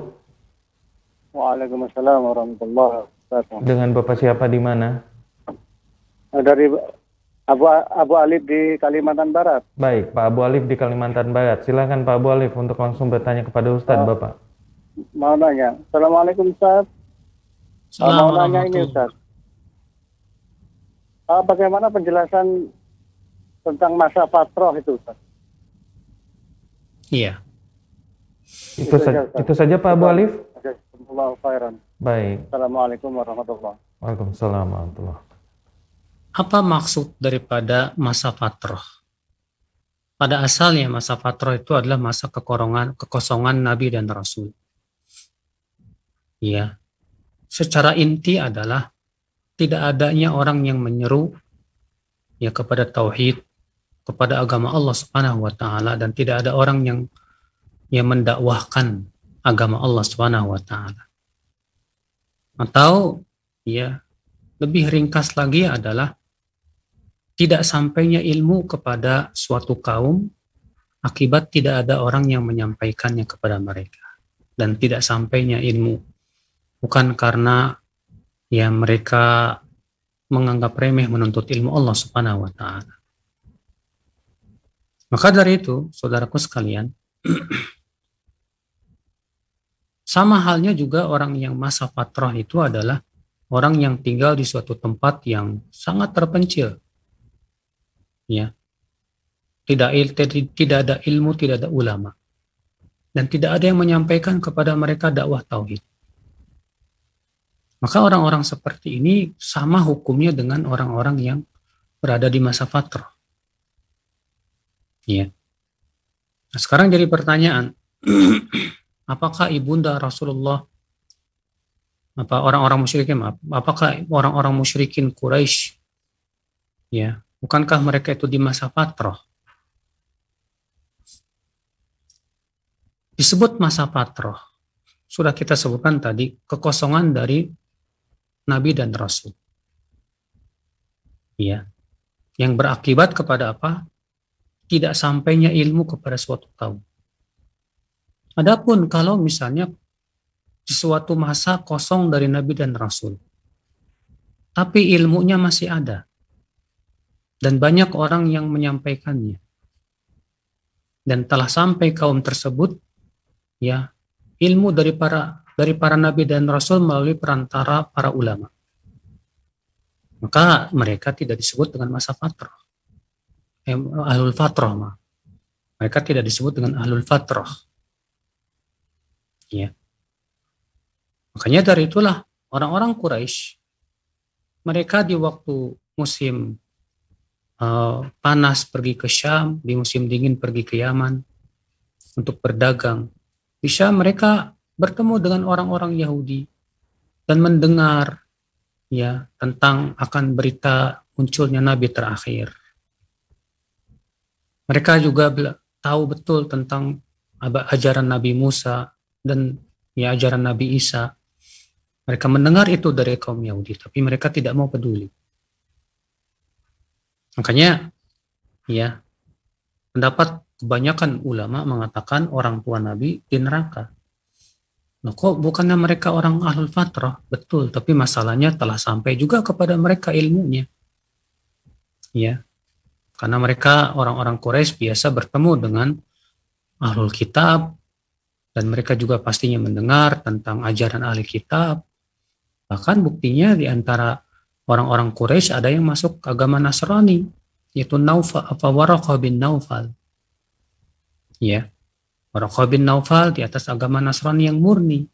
Waalaikumsalam warahmatullahi wabarakatuh. Dengan Bapak siapa di mana? Dari Abu Abu Alif di Kalimantan Barat. Baik, Pak Abu Alif di Kalimantan Barat. Silakan Pak Abu Alif untuk langsung bertanya kepada Ustadz, oh, Bapak. Mau nanya. Assalamualaikum Ustaz. Mau nanya ini Ustaz. Uh, bagaimana penjelasan tentang masa patroh itu Ustaz? Iya. Itu, itu, saja, itu saja Pak Abu Alif. Baik. Assalamualaikum warahmatullahi wabarakatuh. Waalaikumsalam warahmatullahi Apa maksud daripada masa patroh? Pada asalnya masa patroh itu adalah masa kekorongan, kekosongan Nabi dan Rasul. Iya, secara inti adalah tidak adanya orang yang menyeru ya kepada tauhid, kepada agama Allah Subhanahu wa taala dan tidak ada orang yang yang mendakwahkan agama Allah Subhanahu wa taala. Atau ya lebih ringkas lagi adalah tidak sampainya ilmu kepada suatu kaum akibat tidak ada orang yang menyampaikannya kepada mereka dan tidak sampainya ilmu bukan karena ya mereka menganggap remeh menuntut ilmu Allah Subhanahu wa taala. Maka dari itu, saudaraku sekalian, sama halnya juga orang yang masa fatrah itu adalah orang yang tinggal di suatu tempat yang sangat terpencil. Ya. Tidak tidak ada ilmu, tidak ada ulama. Dan tidak ada yang menyampaikan kepada mereka dakwah tauhid. Maka orang-orang seperti ini sama hukumnya dengan orang-orang yang berada di masa fatrah. Ya. Nah, sekarang jadi pertanyaan, apakah ibunda Rasulullah apa orang-orang musyrikin apakah orang-orang musyrikin Quraisy ya bukankah mereka itu di masa fatrah disebut masa fatrah sudah kita sebutkan tadi kekosongan dari nabi dan rasul. Ya. Yang berakibat kepada apa? Tidak sampainya ilmu kepada suatu kaum. Adapun kalau misalnya di suatu masa kosong dari nabi dan rasul, tapi ilmunya masih ada dan banyak orang yang menyampaikannya dan telah sampai kaum tersebut ya ilmu dari para dari para nabi dan rasul melalui perantara para ulama. Maka mereka tidak disebut dengan masa fatrah. Eh, ahlul fatrah mah. Mereka tidak disebut dengan ahlul fatrah. Ya. Makanya dari itulah orang-orang Quraisy mereka di waktu musim uh, panas pergi ke Syam, di musim dingin pergi ke Yaman untuk berdagang. Bisa mereka bertemu dengan orang-orang Yahudi dan mendengar ya tentang akan berita munculnya nabi terakhir. Mereka juga tahu betul tentang ajaran Nabi Musa dan ya ajaran Nabi Isa. Mereka mendengar itu dari kaum Yahudi, tapi mereka tidak mau peduli. Makanya ya pendapat kebanyakan ulama mengatakan orang tua Nabi di neraka. Nah, kok bukannya mereka orang ahlul fatrah? Betul, tapi masalahnya telah sampai juga kepada mereka ilmunya. Ya. Karena mereka orang-orang Quraisy biasa bertemu dengan ahlul kitab dan mereka juga pastinya mendengar tentang ajaran ahli kitab Bahkan buktinya di antara orang-orang Quraisy ada yang masuk agama Nasrani, yaitu Naufal, apa Waraqah bin Naufal. Ya, Waraqah bin Naufal di atas agama Nasrani yang murni.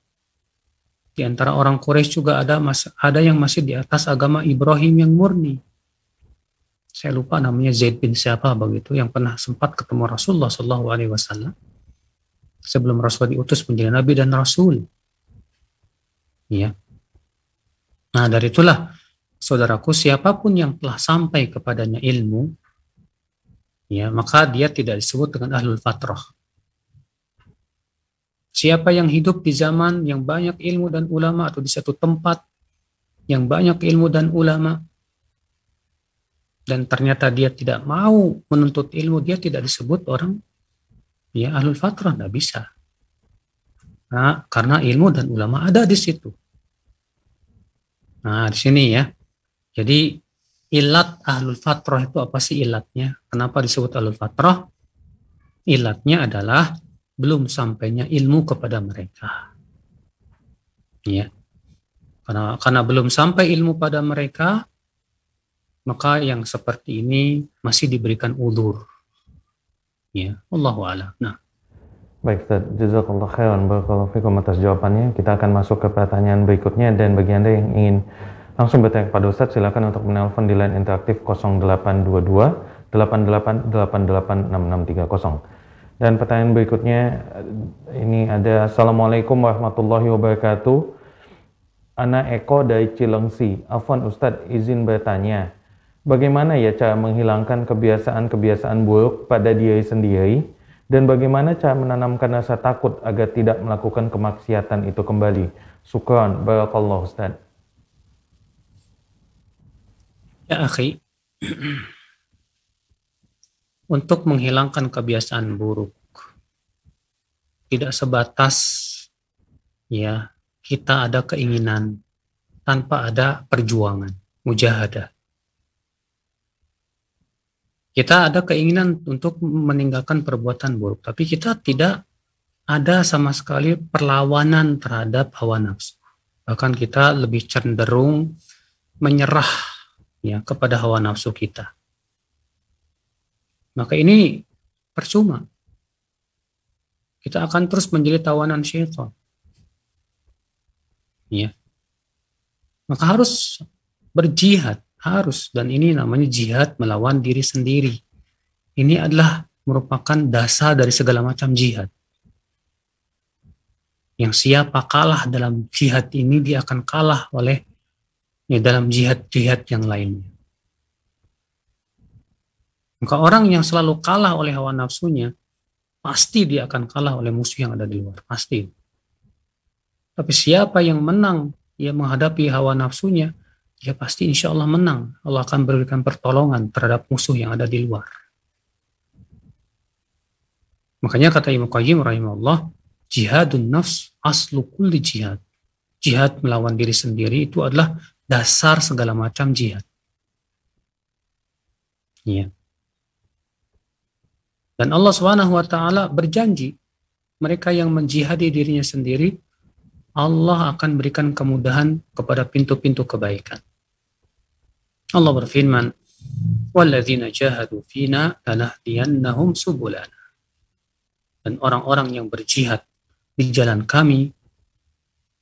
Di antara orang Quraisy juga ada ada yang masih di atas agama Ibrahim yang murni. Saya lupa namanya Zaid bin siapa begitu yang pernah sempat ketemu Rasulullah Shallallahu Alaihi Wasallam sebelum Rasul diutus menjadi Nabi dan Rasul. Ya. Nah dari itulah saudaraku siapa pun yang telah sampai kepadanya ilmu, ya maka dia tidak disebut dengan ahlul fatrah. Siapa yang hidup di zaman yang banyak ilmu dan ulama atau di satu tempat yang banyak ilmu dan ulama dan ternyata dia tidak mau menuntut ilmu, dia tidak disebut orang ya ahlul fatrah, tidak bisa. Nah, karena ilmu dan ulama ada di situ. Nah, di sini ya. Jadi ilat ahlul fatrah itu apa sih ilatnya? Kenapa disebut ahlul fatrah? Ilatnya adalah belum sampainya ilmu kepada mereka. Ya. Karena karena belum sampai ilmu pada mereka, maka yang seperti ini masih diberikan udur. Ya, Allahu. Nah. Baik, Ustaz. Jazakallah khairan. Barakallahu fikum atas jawabannya. Kita akan masuk ke pertanyaan berikutnya dan bagi Anda yang ingin langsung bertanya kepada Ustaz, silakan untuk menelpon di line interaktif 0822 88886630. Dan pertanyaan berikutnya ini ada Assalamualaikum warahmatullahi wabarakatuh. Anak Eko dari Cilengsi. Afwan Ustadz izin bertanya. Bagaimana ya cara menghilangkan kebiasaan-kebiasaan buruk pada diri sendiri? Dan bagaimana cara menanamkan rasa takut agar tidak melakukan kemaksiatan itu kembali? Syukran, barakallah Ustaz. Ya akhi, untuk menghilangkan kebiasaan buruk. Tidak sebatas ya kita ada keinginan tanpa ada perjuangan, mujahadah. Kita ada keinginan untuk meninggalkan perbuatan buruk, tapi kita tidak ada sama sekali perlawanan terhadap hawa nafsu. Bahkan kita lebih cenderung menyerah ya kepada hawa nafsu kita maka ini percuma. Kita akan terus menjadi tawanan syaitan. Ya. Maka harus berjihad, harus dan ini namanya jihad melawan diri sendiri. Ini adalah merupakan dasar dari segala macam jihad. Yang siapa kalah dalam jihad ini dia akan kalah oleh ya, dalam jihad-jihad yang lainnya. Maka orang yang selalu kalah oleh hawa nafsunya, pasti dia akan kalah oleh musuh yang ada di luar. Pasti. Tapi siapa yang menang, ia menghadapi hawa nafsunya, ya pasti insya Allah menang. Allah akan berikan pertolongan terhadap musuh yang ada di luar. Makanya kata Imam Qayyim rahimahullah, jihadun nafs aslu kulli jihad. Jihad melawan diri sendiri itu adalah dasar segala macam jihad. Iya. Dan Allah Subhanahu wa taala berjanji mereka yang menjihadi dirinya sendiri Allah akan berikan kemudahan kepada pintu-pintu kebaikan. Allah berfirman, "Walladzina jahadu fina lanahdiyannahum subulana." Dan orang-orang yang berjihad di jalan kami,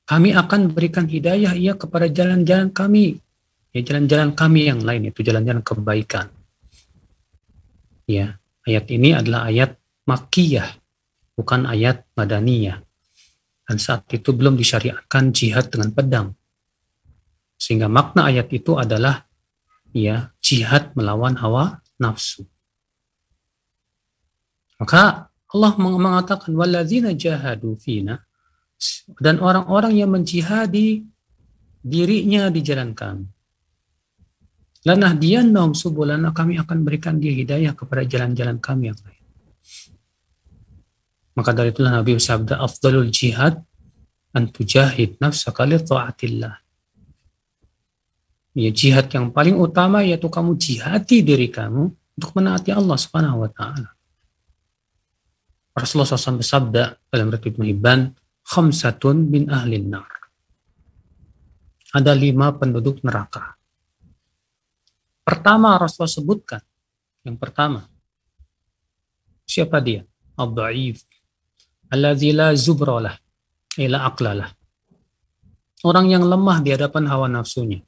kami akan berikan hidayah ia kepada jalan-jalan kami, ya jalan-jalan kami yang lain itu jalan-jalan kebaikan. Ya, Ayat ini adalah ayat Makkiyah, bukan ayat Madaniyah. Dan saat itu belum disyariatkan jihad dengan pedang. Sehingga makna ayat itu adalah ya jihad melawan hawa nafsu. Maka Allah mengatakan walladzina jahadu fina dan orang-orang yang menjihadi dirinya di jalan kami Lanahdiyannahum subulana kami akan berikan dia hidayah kepada jalan-jalan kami yang lain. Maka dari itulah Nabi bersabda afdalul jihad an tujahid nafsaka li taatillah. Ya jihad yang paling utama yaitu kamu jihadi diri kamu untuk menaati Allah Subhanahu wa taala. Rasulullah SAW bersabda dalam riwayat Ibnu khamsatun min ahlin nar. ada lima penduduk neraka. Pertama Rasulullah sebutkan, yang pertama, siapa dia? Abda'if. Alladzi la zubralah, ila aqlalah. Orang yang lemah di hadapan hawa nafsunya.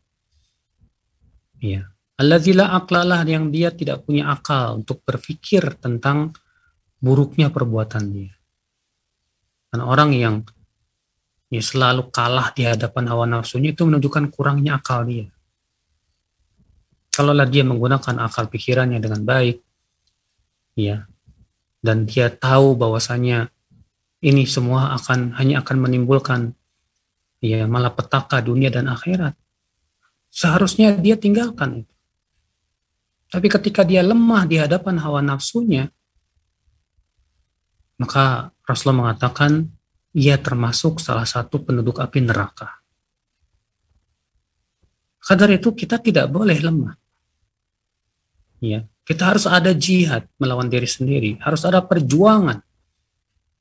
Ya. Alladzi la aqlalah yang dia tidak punya akal untuk berpikir tentang buruknya perbuatan dia. Dan orang yang ya selalu kalah di hadapan hawa nafsunya itu menunjukkan kurangnya akal dia. Kalaulah dia menggunakan akal pikirannya dengan baik, ya, dan dia tahu bahwasanya ini semua akan hanya akan menimbulkan ya malapetaka dunia dan akhirat. Seharusnya dia tinggalkan itu. Tapi ketika dia lemah di hadapan hawa nafsunya, maka Rasulullah mengatakan ia termasuk salah satu penduduk api neraka. Kadar itu kita tidak boleh lemah. Ya, kita harus ada jihad melawan diri sendiri, harus ada perjuangan.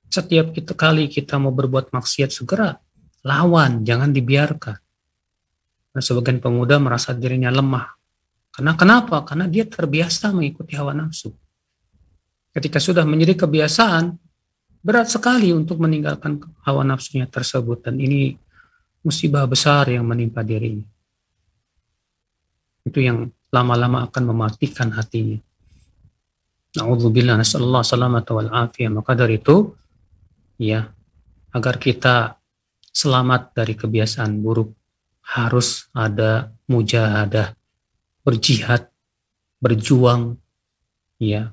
Setiap kita kali kita mau berbuat maksiat segera lawan, jangan dibiarkan. Dan sebagian pemuda merasa dirinya lemah. Karena kenapa? Karena dia terbiasa mengikuti hawa nafsu. Ketika sudah menjadi kebiasaan, berat sekali untuk meninggalkan hawa nafsunya tersebut dan ini musibah besar yang menimpa dirinya. Itu yang lama-lama akan mematikan hatinya. Na'udzubillah nasallallahu salamata wal afiyah. Maka dari itu, ya, agar kita selamat dari kebiasaan buruk, harus ada mujahadah, berjihad, berjuang, ya,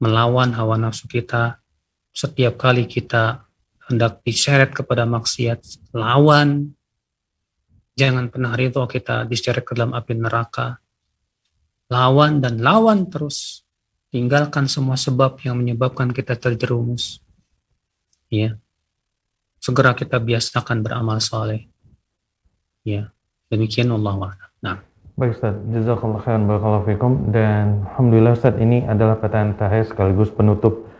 melawan hawa nafsu kita, setiap kali kita hendak diseret kepada maksiat, lawan. Jangan pernah ridho kita diseret ke dalam api neraka. Lawan dan lawan terus. Tinggalkan semua sebab yang menyebabkan kita terjerumus. Ya. Segera kita biasakan beramal soleh. Ya. Demikian Allah Nah. Baik Ustaz, jazakallah khairan barakallahu fikum dan alhamdulillah Ustaz ini adalah pertanyaan terakhir sekaligus penutup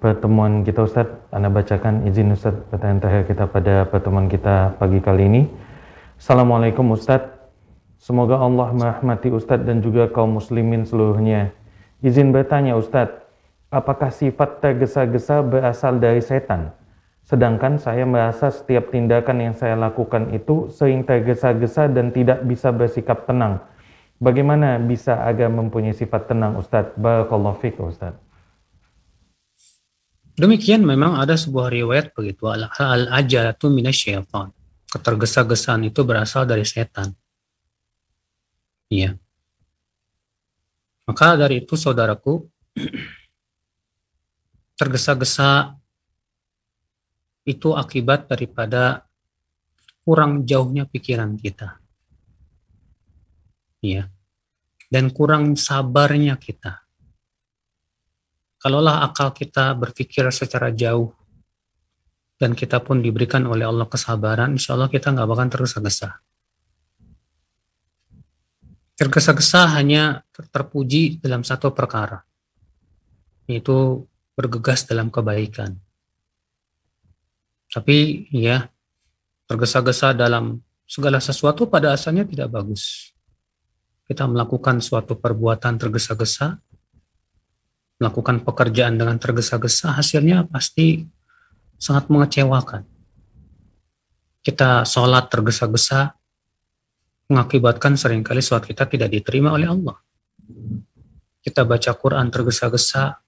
pertemuan kita Ustaz. Anda bacakan izin Ustaz pertanyaan terakhir kita pada pertemuan kita pagi kali ini. Assalamualaikum Ustaz. Semoga Allah merahmati Ustaz dan juga kaum muslimin seluruhnya. Izin bertanya Ustaz, apakah sifat tergesa-gesa berasal dari setan? Sedangkan saya merasa setiap tindakan yang saya lakukan itu sering tergesa-gesa dan tidak bisa bersikap tenang. Bagaimana bisa agar mempunyai sifat tenang Ustaz? Barakallahu fiqh Ustaz. Demikian memang ada sebuah riwayat begitu al-ajalatu minasyaitan. Ketergesa-gesaan itu berasal dari setan. Iya. Maka dari itu saudaraku tergesa-gesa itu akibat daripada kurang jauhnya pikiran kita. Iya. Dan kurang sabarnya kita kalaulah akal kita berpikir secara jauh dan kita pun diberikan oleh Allah kesabaran, insya Allah kita nggak bakal tergesa-gesa. Tergesa-gesa hanya terpuji dalam satu perkara, yaitu bergegas dalam kebaikan. Tapi ya, tergesa-gesa dalam segala sesuatu pada asalnya tidak bagus. Kita melakukan suatu perbuatan tergesa-gesa, melakukan pekerjaan dengan tergesa-gesa, hasilnya pasti sangat mengecewakan. Kita sholat tergesa-gesa, mengakibatkan sering kali sholat kita tidak diterima oleh Allah. Kita baca Quran tergesa-gesa,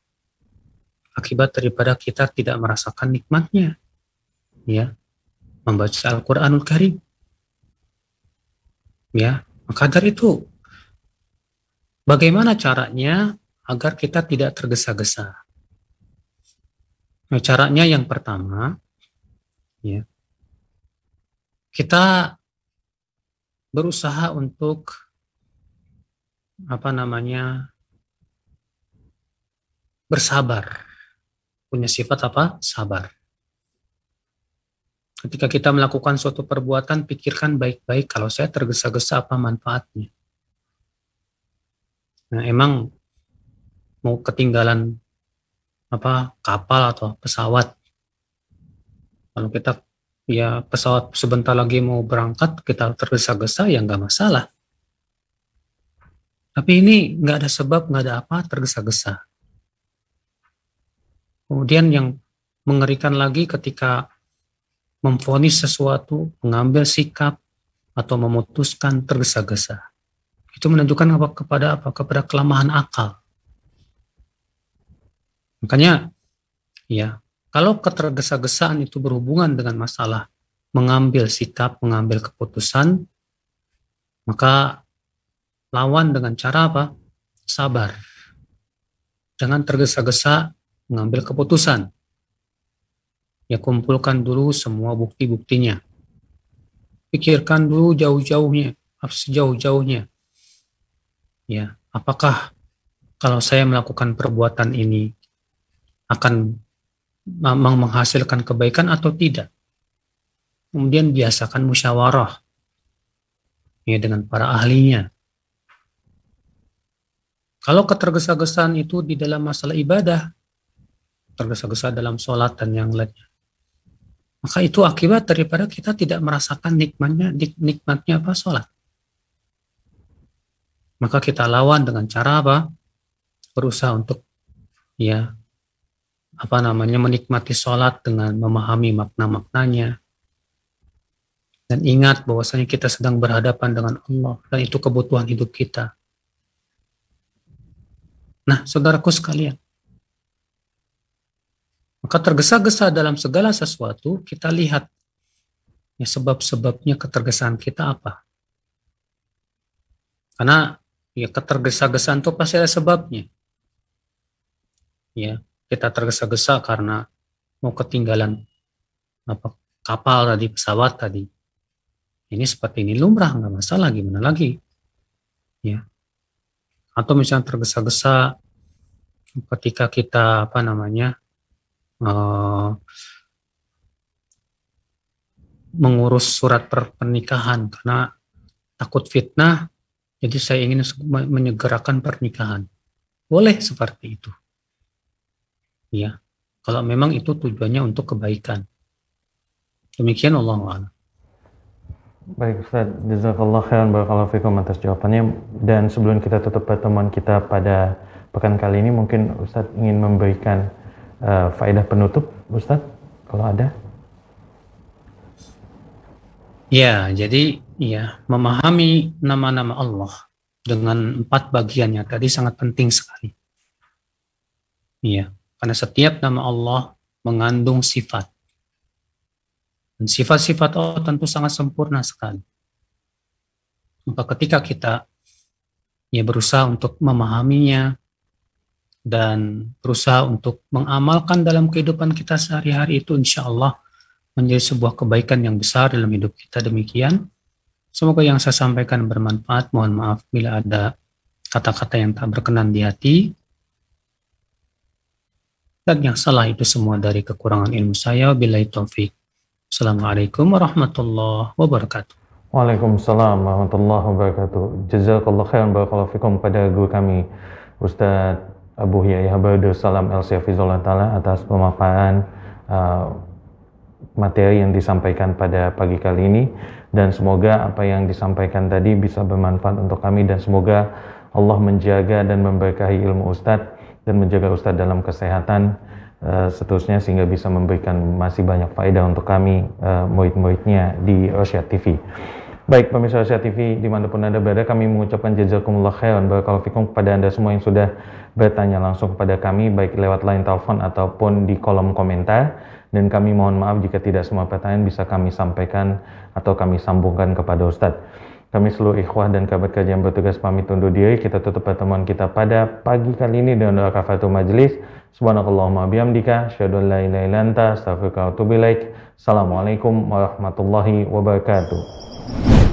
akibat daripada kita tidak merasakan nikmatnya. Ya, membaca Al-Quranul Karim. Ya, maka dari itu, bagaimana caranya agar kita tidak tergesa-gesa. Nah, caranya yang pertama, ya, kita berusaha untuk apa namanya bersabar, punya sifat apa? Sabar. Ketika kita melakukan suatu perbuatan, pikirkan baik-baik kalau saya tergesa-gesa apa manfaatnya. Nah, emang mau ketinggalan apa kapal atau pesawat kalau kita ya pesawat sebentar lagi mau berangkat kita tergesa-gesa ya nggak masalah. Tapi ini nggak ada sebab, nggak ada apa, tergesa-gesa. Kemudian yang mengerikan lagi ketika memfonis sesuatu, mengambil sikap, atau memutuskan tergesa-gesa. Itu menunjukkan apa kepada apa? Kepada kelemahan akal. Makanya, ya, kalau ketergesa-gesaan itu berhubungan dengan masalah mengambil sikap, mengambil keputusan, maka lawan dengan cara apa? Sabar. Jangan tergesa-gesa mengambil keputusan. Ya kumpulkan dulu semua bukti-buktinya. Pikirkan dulu jauh-jauhnya, sejauh-jauhnya. Ya, apakah kalau saya melakukan perbuatan ini akan menghasilkan kebaikan atau tidak? Kemudian biasakan musyawarah ya dengan para ahlinya kalau ketergesa-gesaan itu di dalam masalah ibadah, tergesa-gesa dalam sholat dan yang lainnya, maka itu akibat daripada kita tidak merasakan nikmatnya nikmatnya apa sholat. Maka kita lawan dengan cara apa? Berusaha untuk ya apa namanya menikmati sholat dengan memahami makna-maknanya dan ingat bahwasanya kita sedang berhadapan dengan Allah dan itu kebutuhan hidup kita Nah, saudaraku sekalian, maka tergesa-gesa dalam segala sesuatu, kita lihat ya sebab-sebabnya ketergesaan kita apa. Karena ya ketergesa-gesaan itu pasti ada sebabnya. Ya, kita tergesa-gesa karena mau ketinggalan apa kapal tadi, pesawat tadi. Ini seperti ini lumrah, nggak masalah, gimana lagi? Ya, atau misalnya tergesa-gesa ketika kita apa namanya uh, mengurus surat pernikahan karena takut fitnah jadi saya ingin menyegerakan pernikahan boleh seperti itu ya kalau memang itu tujuannya untuk kebaikan demikian Allah Baik Ustaz, jazakallah khairan barakallahu fikum atas jawabannya dan sebelum kita tutup pertemuan kita pada pekan kali ini mungkin Ustaz ingin memberikan uh, faedah penutup Ustaz kalau ada. Ya, jadi ya memahami nama-nama Allah dengan empat bagiannya tadi sangat penting sekali. Iya, karena setiap nama Allah mengandung sifat. Dan sifat-sifat Allah tentu sangat sempurna sekali. Maka ketika kita ya berusaha untuk memahaminya dan berusaha untuk mengamalkan dalam kehidupan kita sehari-hari itu insya Allah menjadi sebuah kebaikan yang besar dalam hidup kita demikian. Semoga yang saya sampaikan bermanfaat. Mohon maaf bila ada kata-kata yang tak berkenan di hati. Dan yang salah itu semua dari kekurangan ilmu saya. Bila taufik. Assalamualaikum warahmatullahi wabarakatuh. Waalaikumsalam warahmatullahi wabarakatuh. Jazakallah khairan barakallahu fikum pada guru kami Ustaz Abu Yahya Bardu Salam El Syafizullah Ta'ala atas pemaparan uh, materi yang disampaikan pada pagi kali ini dan semoga apa yang disampaikan tadi bisa bermanfaat untuk kami dan semoga Allah menjaga dan memberkahi ilmu Ustadz dan menjaga Ustadz dalam kesehatan Eh, seterusnya sehingga bisa memberikan masih banyak faedah untuk kami uh, murid-muridnya di Rosyad TV. Baik pemirsa Rosyad TV di mana pun Anda berada kami mengucapkan jazakumullah khairan barakallahu fikum kepada Anda semua yang sudah bertanya langsung kepada kami baik lewat line telepon ataupun di kolom komentar dan kami mohon maaf jika tidak semua pertanyaan bisa kami sampaikan atau kami sambungkan kepada Ustadz. Kami seluruh ikhwah dan kabar kerja yang bertugas pamit undur diri. Kita tutup pertemuan kita pada pagi kali ini dengan doa kafatul majlis. Subhanakallahumma bihamdika. Asyadu la ilaha illa anta. Assalamualaikum warahmatullahi wabarakatuh.